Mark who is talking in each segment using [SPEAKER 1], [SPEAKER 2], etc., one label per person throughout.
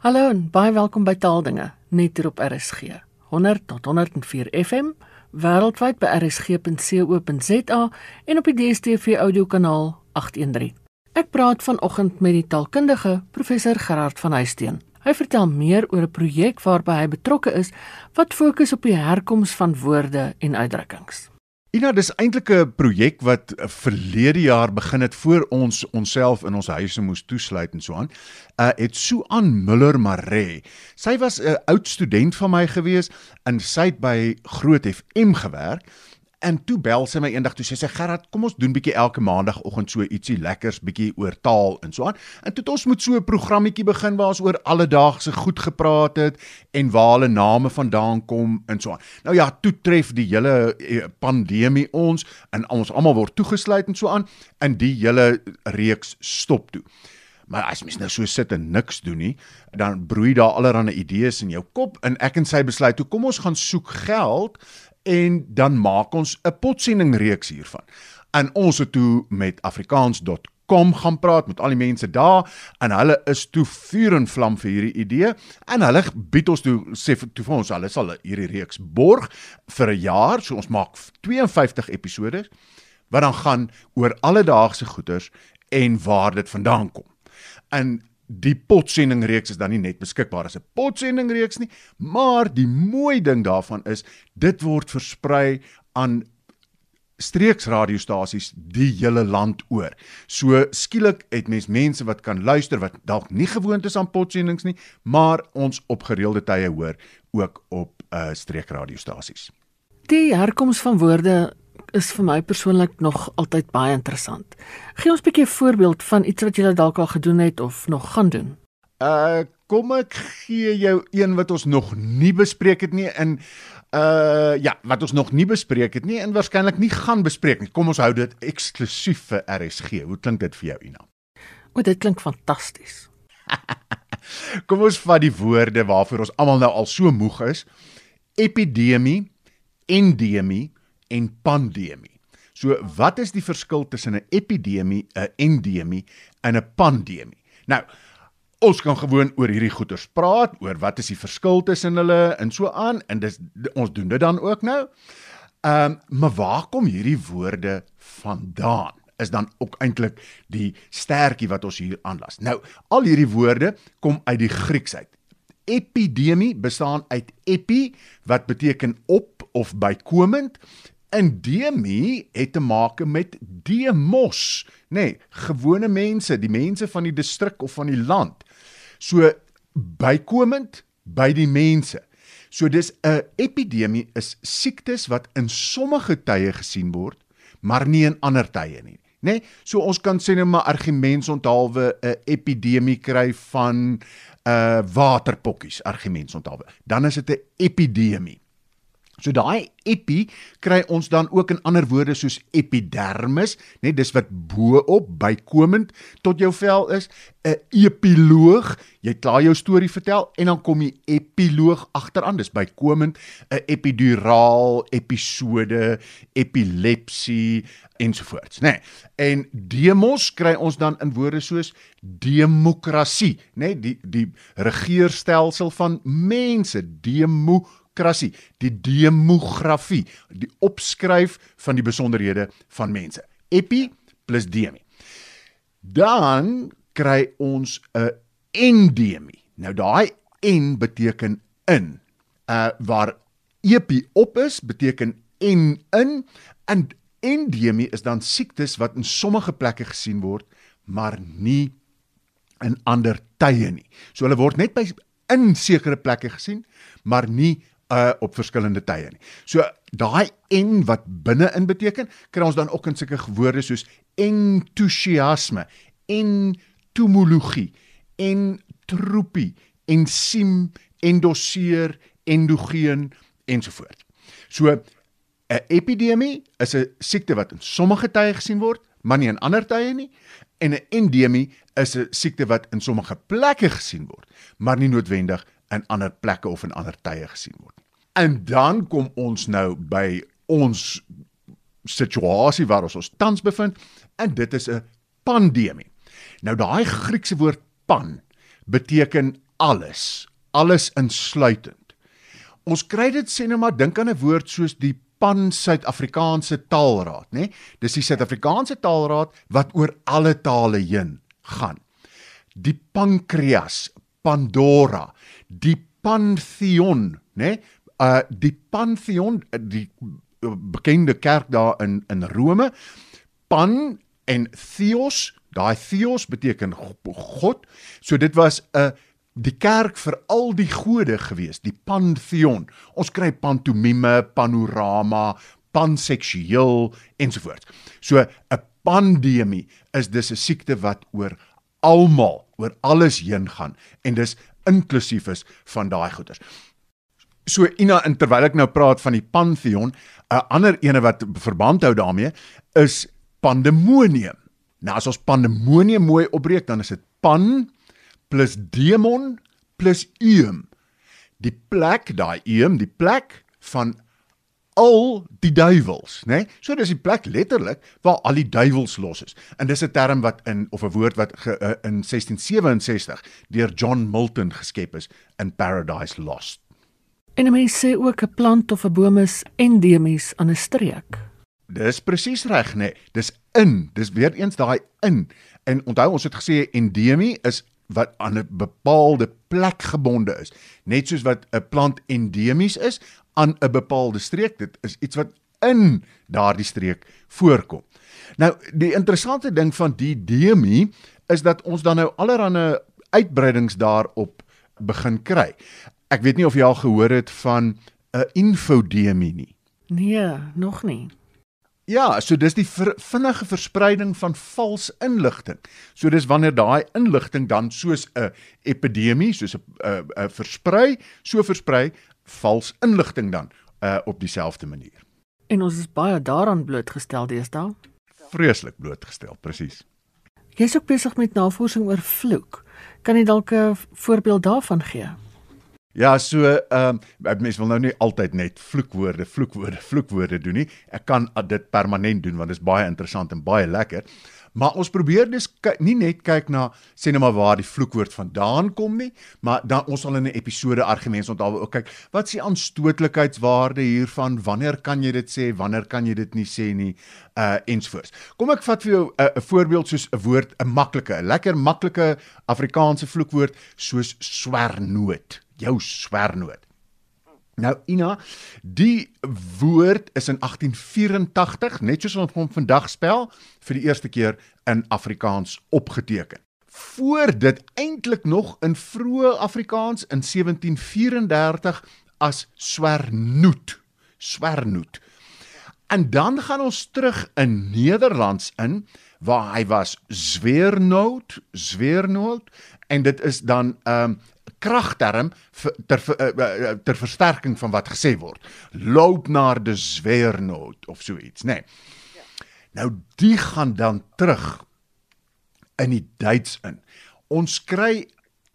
[SPEAKER 1] Hallo en baie welkom by Taaldinge net hier op RSG. 100 tot 104 FM wêreldwyd by rsg.co.za en op die DStv audiokanaal 813. Ek praat vanoggend met die taalkundige professor Gerard van Huisteen. Hy vertel meer oor 'n projek waarby hy betrokke is wat fokus op die herkoms van woorde en uitdrukkings.
[SPEAKER 2] Ina, dis eintlik 'n projek wat verlede jaar begin het voor ons onsself in ons huise moes toesluit en so aan. Uh het Suan Muller Maree. Sy was 'n oud student van my gewees en sy het by Groot FM gewerk En toe bel sy my eendag toe sê sy Gerard, kom ons doen bietjie elke maandagooggend so ietsie lekkers bietjie oor taal en so aan. En toe het ons moet so 'n programmetjie begin waar ons oor alledaagse goed gepraat het en waar hulle name vandaan kom en so aan. Nou ja, toe tref die hele eh, pandemie ons en ons almal word toegesluit en so aan en die hele reeks stop toe. Maar as mens nou so sit en niks doen nie, dan broei daar allerlei idees in jou kop en ek en sy besluit, toe kom ons gaan soek geld en dan maak ons 'n potsending reeks hiervan. En ons het toe met afrikaans.com gaan praat met al die mense daar en hulle is toe vuur en vlam vir hierdie idee en hulle bied ons toe sê toe vir ons hulle sal hierdie reeks borg vir 'n jaar, so ons maak 52 episode wat dan gaan oor alledaagse goeders en waar dit vandaan kom. En die potsending reeks is dan nie net beskikbaar as 'n potsending reeks nie, maar die mooi ding daarvan is dit word versprei aan streeksradiostasies die hele land oor. So skielik het mens mense wat kan luister wat dalk nie gewoond is aan potsendings nie, maar ons op gereelde tye hoor ook op uh streekradiostasies.
[SPEAKER 1] Die herkoms van woorde is vir my persoonlik nog altyd baie interessant. Gee ons 'n bietjie 'n voorbeeld van iets wat jy dalk al gedoen het of nog gaan doen.
[SPEAKER 2] Uh kom ek gee jou een wat ons nog nie bespreek het nie in uh ja, wat ons nog nie bespreek het nie en waarskynlik nie gaan bespreek nie. Kom ons hou dit eksklusief vir RSG. Hoe klink dit vir jou, Ina?
[SPEAKER 1] O, dit klink fantasties.
[SPEAKER 2] kom ons vat die woorde waarvoor ons almal nou al so moeg is. Epidemie, endemie, en pandemie. So wat is die verskil tussen 'n epidemie, 'n endemie en 'n pandemie? Nou, ons kan gewoon oor hierdie goeters praat, oor wat is die verskil tussen hulle en so aan en dis ons doen dit dan ook nou. Ehm, um, maar waar kom hierdie woorde vandaan? Is dan ook eintlik die stertjie wat ons hier aanlas. Nou, al hierdie woorde kom uit die Grieks uit. Epidemie bestaan uit epi wat beteken op of bykomend Endemie het te maak met demos, nê, nee, gewone mense, die mense van die distrik of van die land. So bykomend by die mense. So dis 'n epidemie is siektes wat in sommige tye gesien word, maar nie in ander tye nie. Nê? Nee, so ons kan sê net maar argumente onthaalwe 'n epidemie kry van uh waterpokkies, argumente onthaalwe. Dan is dit 'n epidemie. So daai epi kry ons dan ook in ander woorde soos epidermis, net dis wat bo-op bykomend tot jou vel is, 'n epiloog, jy klaar jou storie vertel en dan kom die epiloog agteraan, dis bykomend 'n epiduraal, episode, epilepsie ensovoorts, nê. Nee. En demos kry ons dan in woorde soos demokrasie, nê, nee, die die regeerstelsel van mense, demokrasie demokrasie, die demografie, die opskryf van die besonderhede van mense. Epi plus demi. Dan kry ons 'n endemie. Nou daai en beteken in. Uh waar epi op is, beteken en in en endemie is dan siektes wat in sommige plekke gesien word, maar nie in ander tye nie. So hulle word net by in sekere plekke gesien, maar nie uh op verskillende tye nie. So daai en wat binne-in beteken, kry ons dan ook in sulke woorde soos entoesiasme, entomologie, entropie, ensiem, endoseer, endogeen ensovoort. So 'n epidemie is 'n siekte wat in sommige tye gesien word, maar nie in ander tye nie. En 'n endemie is 'n siekte wat in sommige plekke gesien word, maar nie noodwendig in ander plekke of in ander tye gesien word. En dan kom ons nou by ons situasie waar ons ons tans bevind en dit is 'n pandemie. Nou daai Griekse woord pan beteken alles, alles insluitend. Ons kry dit sê nou maar dink aan 'n woord soos die Pan Suid-Afrikaanse Taalraad, nê? Nee? Dis die Suid-Afrikaanse Taalraad wat oor alle tale heen gaan. Die pankreas, Pandora, die Pantheon, nê? Nee? Uh die Pantheon, die bekende kerk daar in in Rome, Pan en Theos, daai Theos beteken God. So dit was 'n uh, die kerk vir al die gode gewees, die pantheon. Ons kry pantomime, panorama, panseksueel ensovoorts. So 'n pandemie is dis 'n siekte wat oor almal, oor alles heen gaan en dis inklusief is van daai goeters. So Ina, terwyl ek nou praat van die pantheon, 'n ander ene wat verband hou daarmee is pandemonium. Nou as ons pandemonium mooi opbreek, dan is dit pan plus demon plus eum. Die plek, daai eum, die plek van al die duiwels, né? Nee? So dis die plek letterlik waar al die duiwels los is. En dis 'n term wat in of 'n woord wat ge, uh, in 1667 deur John Milton geskep is in Paradise Lost.
[SPEAKER 1] En 'n mens sê ook 'n plant of 'n boom is endemies aan 'n streek.
[SPEAKER 2] Dis presies reg, né? Nee. Dis in, dis weer eens daai in. En onthou ons het gesê endemie is wat aan 'n bepaalde plek gebonde is. Net soos wat 'n plant endemies is aan 'n bepaalde streek, dit is iets wat in daardie streek voorkom. Nou, die interessante ding van die demie is dat ons dan nou allerlei uitbreidings daarop begin kry. Ek weet nie of jy al gehoor het van 'n infodemie nie.
[SPEAKER 1] Nee, nog nie.
[SPEAKER 2] Ja, so dis die ver, vinnige verspreiding van vals inligting. So dis wanneer daai inligting dan soos 'n epidemie, soos 'n 'n versprei, so versprei vals inligting dan uh op dieselfde manier.
[SPEAKER 1] En ons is baie daaraan blootgestel deesdae.
[SPEAKER 2] Vreeslik blootgestel, presies.
[SPEAKER 1] Jy's ook besig met navorsing oor vloek. Kan jy dalk 'n voorbeeld daarvan gee?
[SPEAKER 2] Ja, so ehm um, mense wil nou nie altyd net vloekwoorde, vloekwoorde, vloekwoorde doen nie. Ek kan dit permanent doen want dit is baie interessant en baie lekker. Maar ons probeer dus nie net kyk na sê net maar waar die vloekwoord vandaan kom nie, maar dan ons sal in 'n episode argumente onthou ook kyk wat is die aanstootlikheidswaarde hiervan, wanneer kan jy dit sê, wanneer kan jy dit nie sê nie, uh ensvoorts. Kom ek vat vir jou 'n uh, voorbeeld soos 'n woord, 'n maklike, 'n lekker maklike Afrikaanse vloekwoord soos swernoot jou swernoot. Nou Ina, die woord is in 1884, net soos ons hom vandag spel, vir die eerste keer in Afrikaans opgeteken. Voor dit eintlik nog in vroeë Afrikaans in 1734 as swernoot, swernoot. En dan gaan ons terug in Nederlands in waar hy was zweernoot, zweernoot en dit is dan ehm um, kragterm ter eh, eh, ter versterking van wat gesê word. Loop na die zweernoot of so iets, nê. Nee. Ja. Nou die gaan dan terug in die Duits in. Ons kry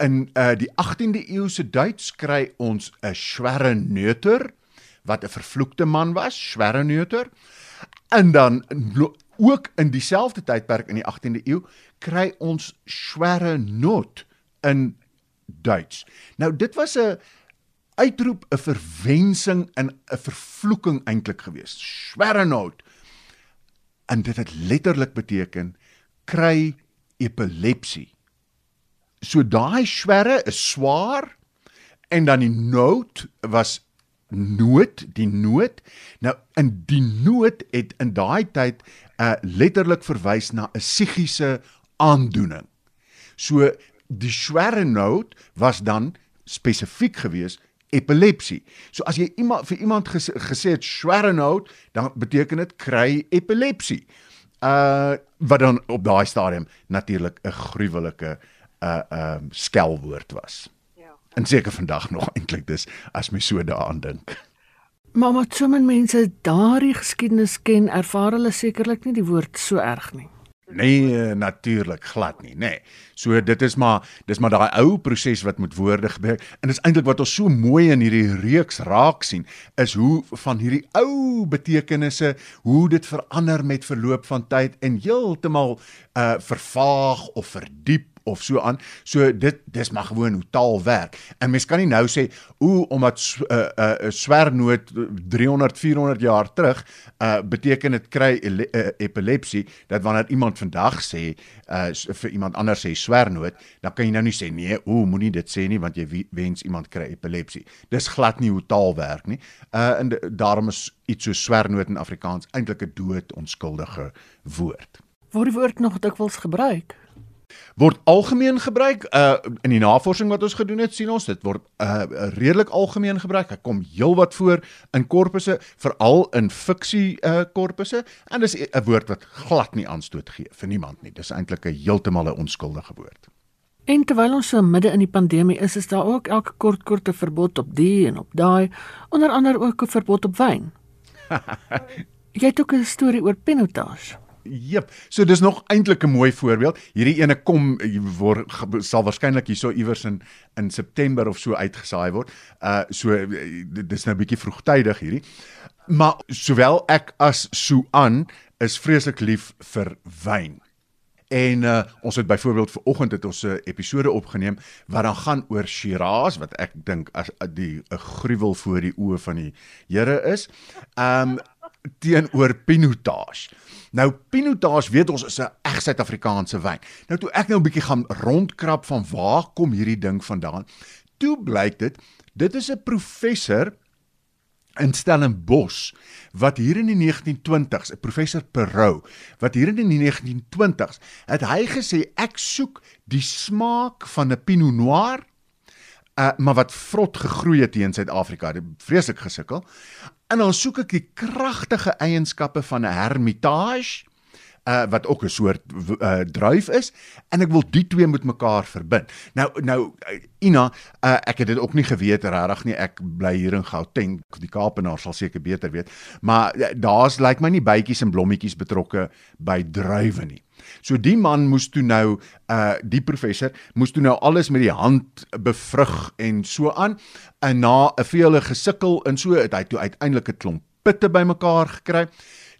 [SPEAKER 2] in uh, die 18de eeu se Duits kry ons 'n Schwerreneuter wat 'n vervloekte man was, Schwerreneuter. En dan ook in dieselfde tydperk in die 18de eeu kry ons Schwerrenot in Duits. Nou dit was 'n uitroep, 'n verwensing en 'n vervloeking eintlik geweest. Schwerenout. En dit het letterlik beteken kry epilepsie. So daai swerre is swaar en dan die noot was nood, die nood. Nou in die nood het in daai tyd uh letterlik verwys na 'n psigiese aandoening. So die swerre noot was dan spesifiek gewees epilepsie. So as jy iemand vir iemand ges, gesê het swerre noot, dan beteken dit kry epilepsie. Uh wat dan op daai stadium natuurlik 'n gruwelike uh um uh, skelwoord was. Ja. En seker vandag nog eintlik dis as mens so daaraan dink.
[SPEAKER 1] Maar wat sommige mense daardie geskiedenis ken, ervaar hulle sekerlik nie die woord so erg nie.
[SPEAKER 2] Nee, natuurlik glad nie, nê. Nee. So dit is maar dis maar daai ou proses wat met woorde gebeur en dis eintlik wat ons so mooi in hierdie reeks raak sien is hoe van hierdie ou betekenisse hoe dit verander met verloop van tyd en heeltemal uh vervaag of verdiep of so aan. So dit dis maar gewoon hoe taal werk. En mens kan nie nou sê o omdat 'n uh, 'n uh, swernoot 300 400 jaar terug uh beteken dit kry uh, epilepsie dat wanneer iemand vandag sê uh vir iemand anders sê swernoot, dan kan jy nou nie sê nee, o moenie dit sê nie want jy wens iemand kry epilepsie. Dis glad nie hoe taal werk nie. Uh en daarom is iets so swernoot in Afrikaans eintlik 'n dood onskuldige woord.
[SPEAKER 1] Word die woord nog dikwels gebruik?
[SPEAKER 2] Word algemeen gebruik uh in die navorsing wat ons gedoen het sien ons dit word uh redelik algemeen gebruik. Hy kom heelwat voor in korpusse, veral in fiksie uh korpusse en dis 'n woord wat glad nie aanstoot gee vir niemand nie. Dis eintlik 'n heeltemal 'n onskuldige woord.
[SPEAKER 1] En terwyl ons so midde in die pandemie is, is daar ook elke kort korte verbod op die en op daai, onder andere ook 'n verbod op wyn. Jy het ook 'n storie oor pinotage.
[SPEAKER 2] Jep. So dis nog eintlik 'n mooi voorbeeld. Hierdie ene kom word sal waarskynlik hierso iewers in in September of so uitgesaai word. Uh so dis nou 'n bietjie vroegtydig hierdie. Maar sowel ek as Suan is vreeslik lief vir wyn. En uh, ons het byvoorbeeld ver oggend het ons 'n episode opgeneem wat dan gaan oor Shiraz wat ek dink as die 'n gruwel voor die oë van die Here is. Um teenoor Pinotage. Nou Pinotage weet ons is 'n reg Suid-Afrikaanse wyn. Nou toe ek nou 'n bietjie gaan rondkrap van waar kom hierdie ding vandaan, toe blyk dit dit is 'n professor in Stellenbosch wat hier in die 1920s, 'n professor Perot, wat hier in die 1920s het hy gesê ek soek die smaak van 'n Pinot Noir uh, maar wat vrot gegroei het hier in Suid-Afrika, dit vreeslik gesukkel. En dan soek ek die kragtige eienskappe van 'n Hermitage uh wat ook 'n soort uh druif is en ek wil die twee met mekaar verbind. Nou nou uh, Ina, uh, ek het dit ook nie geweet regtig nie. Ek bly hier in Gauteng. Die Kaapenaar sal seker beter weet, maar uh, daar's lyk like my nie bytjies en blommetjies betrokke by druiwe nie. So die man moes toe nou uh die professor moes toe nou alles met die hand bevrug en so aan en na 'n vele gesukkel en so het hy toe uiteindelik 'n klomp pitte bymekaar gekry.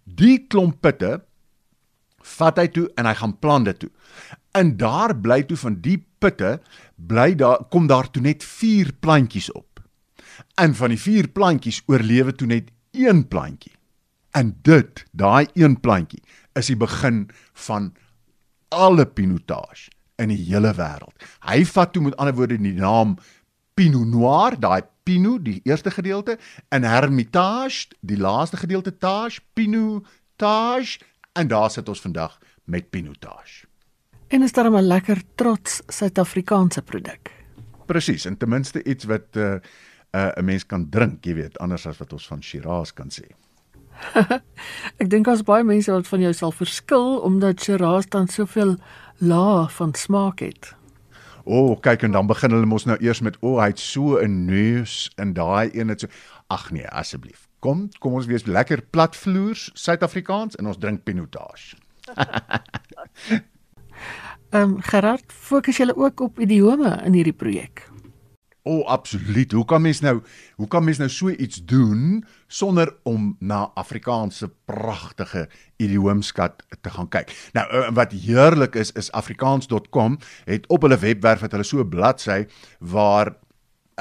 [SPEAKER 2] Die klomp pitte vat hy toe en hy gaan plant dit toe. En daar bly toe van die pitte bly daar kom daar toe net 4 plantjies op. En van die 4 plantjies oorlewe toe net een plantjie. En dit, daai een plantjie, is die begin van alle pinotage in die hele wêreld. Hy vat toe met ander woorde die naam Pinot Noir, daai Pinot, die eerste gedeelte, en Hermitage, die laaste gedeelte Tage, Pinot Tage, en daar sit ons vandag met Pinotage.
[SPEAKER 1] En is daar 'n lekker trots Suid-Afrikaanse produk.
[SPEAKER 2] Presies, en ten minste iets wat 'n uh, 'n uh, mens kan drink, jy weet, anders as wat ons van Shiraz kan sê.
[SPEAKER 1] ek dink as baie mense wat van jou sal verskil omdat Shiraz dan soveel laag van smaak het.
[SPEAKER 2] O, oh, kyk en dan begin hulle mos nou eers met o, oh, hy het so 'n neus en daai een het so ag nee, asseblief. Kom, kom ons wees lekker platvloers Suid-Afrikaans en ons drink pinotage.
[SPEAKER 1] Ehm um, Gerard, fokus julle ook op idiome in hierdie projek?
[SPEAKER 2] O, oh, absoluut. Hoe kan mens nou, hoe kan mens nou so iets doen sonder om na Afrikaanse pragtige idioomskat te gaan kyk? Nou, eh, wat heerlik is is afrikaans.com het op hulle webwerf het hulle so 'n bladsy waar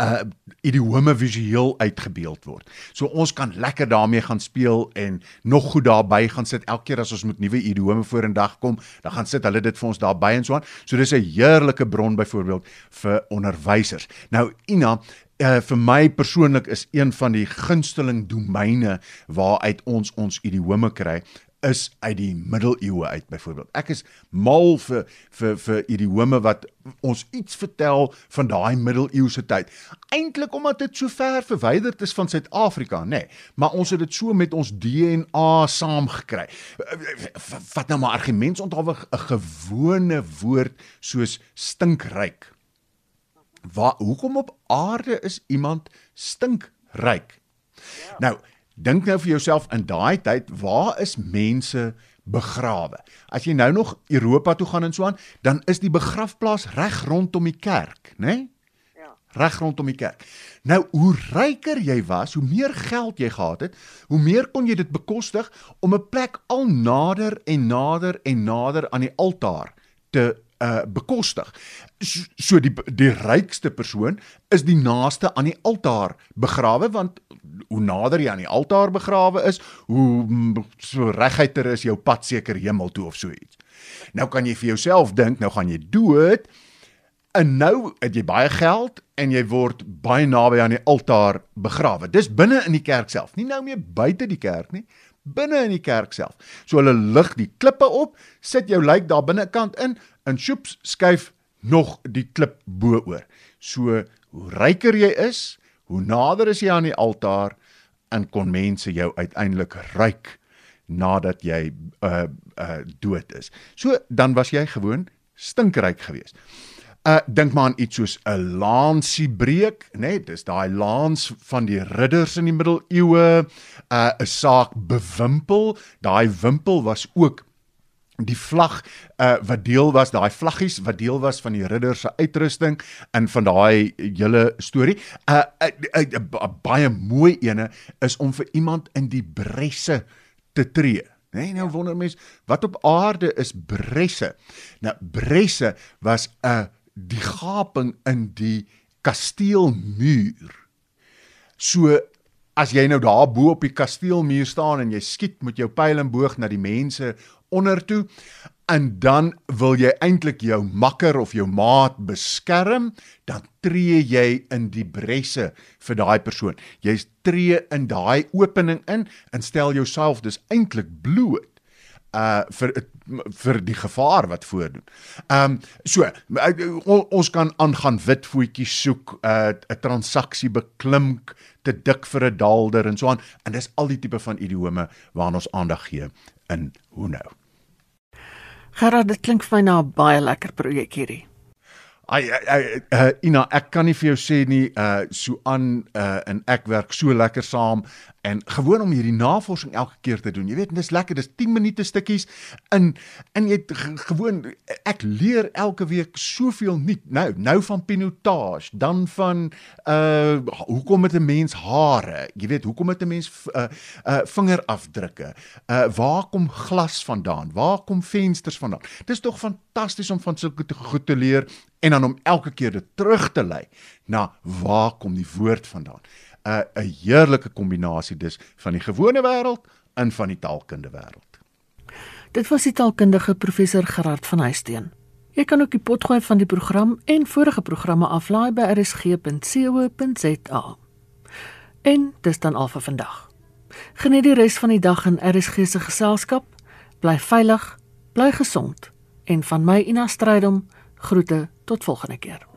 [SPEAKER 2] uh idiome visueel uitgebeeld word. So ons kan lekker daarmee gaan speel en nog goed daarby gaan sit elke keer as ons met nuwe idiome vorendag kom, dan gaan sit hulle dit vir ons daarby en so aan. So dis 'n heerlike bron byvoorbeeld vir onderwysers. Nou Ina, uh vir my persoonlik is een van die gunsteling domeine waaruit ons ons idiome kry is uit die middeleeue uit byvoorbeeld. Ek is mal vir vir vir idiome wat ons iets vertel van daai middeleeuse tyd. Eintlik omdat dit so ver verwyderd is van Suid-Afrika, nê, nee, maar ons het dit so met ons DNA saamgekry. Vat nou maar argumente onthou 'n gewone woord soos stinkryk. Waar hoekom op aarde is iemand stinkryk? Nou Dink nou vir jouself in daai tyd, waar is mense begrawe? As jy nou nog Europa toe gaan en so aan, dan is die begrafplaas reg rondom die kerk, né? Nee? Ja. Reg rondom die kerk. Nou, hoe ryker jy was, hoe meer geld jy gehad het, hoe meer kon jy dit bekostig om 'n plek al nader en nader en nader aan die altaar te uh bekostig. So, so die die rykste persoon is die naaste aan die altaar begrawe want hoe nader jy aan die altaar begrawe is, hoe so reguiter is jou pad seker hemel toe of so iets. Nou kan jy vir jouself dink, nou gaan jy dood en nou het jy baie geld en jy word baie naby aan die altaar begrawe. Dis binne in die kerk self, nie nou meer buite die kerk nie, binne in die kerk self. So hulle lig die klippe op, sit jou lijk daar binnekant in en sjoeps skuif nog die klip bo oor. So hoe ryker jy is, hoe nader is jy aan die altaar en kon mense jou uiteindelik ryk nadat jy uh uh dood is. So dan was jy gewoon stinkryk geweest. Uh dink maar aan iets soos 'n lansie breek, né? Nee, dis daai lans van die ridders in die middeleeue, uh 'n saak bewimpel. Daai wimpel was ook die vlag uh wat deel was daai vlaggies wat deel was van die ridders se uitrusting en van daai hele storie. 'n uh, uh, uh, uh, baie mooi ene is om vir iemand in die bresse te tree. Nee, nou wonder mens wat op aarde is bresse. Nou bresse was 'n die gaping in die kasteelmuur. So as jy nou daar bo op die kasteelmuur staan en jy skiet met jou pyl en boog na die mense onder toe en dan wil jy eintlik jou makker of jou maat beskerm, dan tree jy in die bresse vir daai persoon. Jy tree in daai opening in en stel jouself dus eintlik bloot uh vir vir die gevaar wat voordoen. Ehm um, so ons kan aangaan wit voetjies soek, uh 'n transaksie beklink, te dik vir 'n daalder en so aan en dis al die tipe van idiome waaraan ons aandag gee in hoe nou.
[SPEAKER 1] Gerard, dit klink vir my na 'n baie lekker projek hierdie.
[SPEAKER 2] Ai ai uh, Ina, ek kan nie vir jou sê nie, uh so aan uh en ek werk so lekker saam en gewoon om hierdie navorsing elke keer te doen. Jy weet, dis lekker, dis 10 minute stukkies in en jy gewoon ek leer elke week soveel nuut. Nou, nou van pinotage, dan van uh hoekom het 'n mens hare? Jy weet, hoekom het 'n mens uh uh vingerafdrukke? Uh waar kom glas vandaan? Waar kom vensters vandaan? Dis tog fantasties om van sulke goed te leer en dan om elke keer dit terug te lei na waar kom die woord vandaan? 'n 'n heerlike kombinasie dus van die gewone wêreld en van die taalkunde wêreld.
[SPEAKER 1] Dit was die taalkundige professor Gerard van Huisteen. Jy kan ook die potgooi van die program en vorige programme aflaai by rsg.co.za. En dis dan al vir vandag. Geniet die res van die dag in RSG se geselskap. Bly veilig, bly gesond en van my Ina Strydom groete tot volgende keer.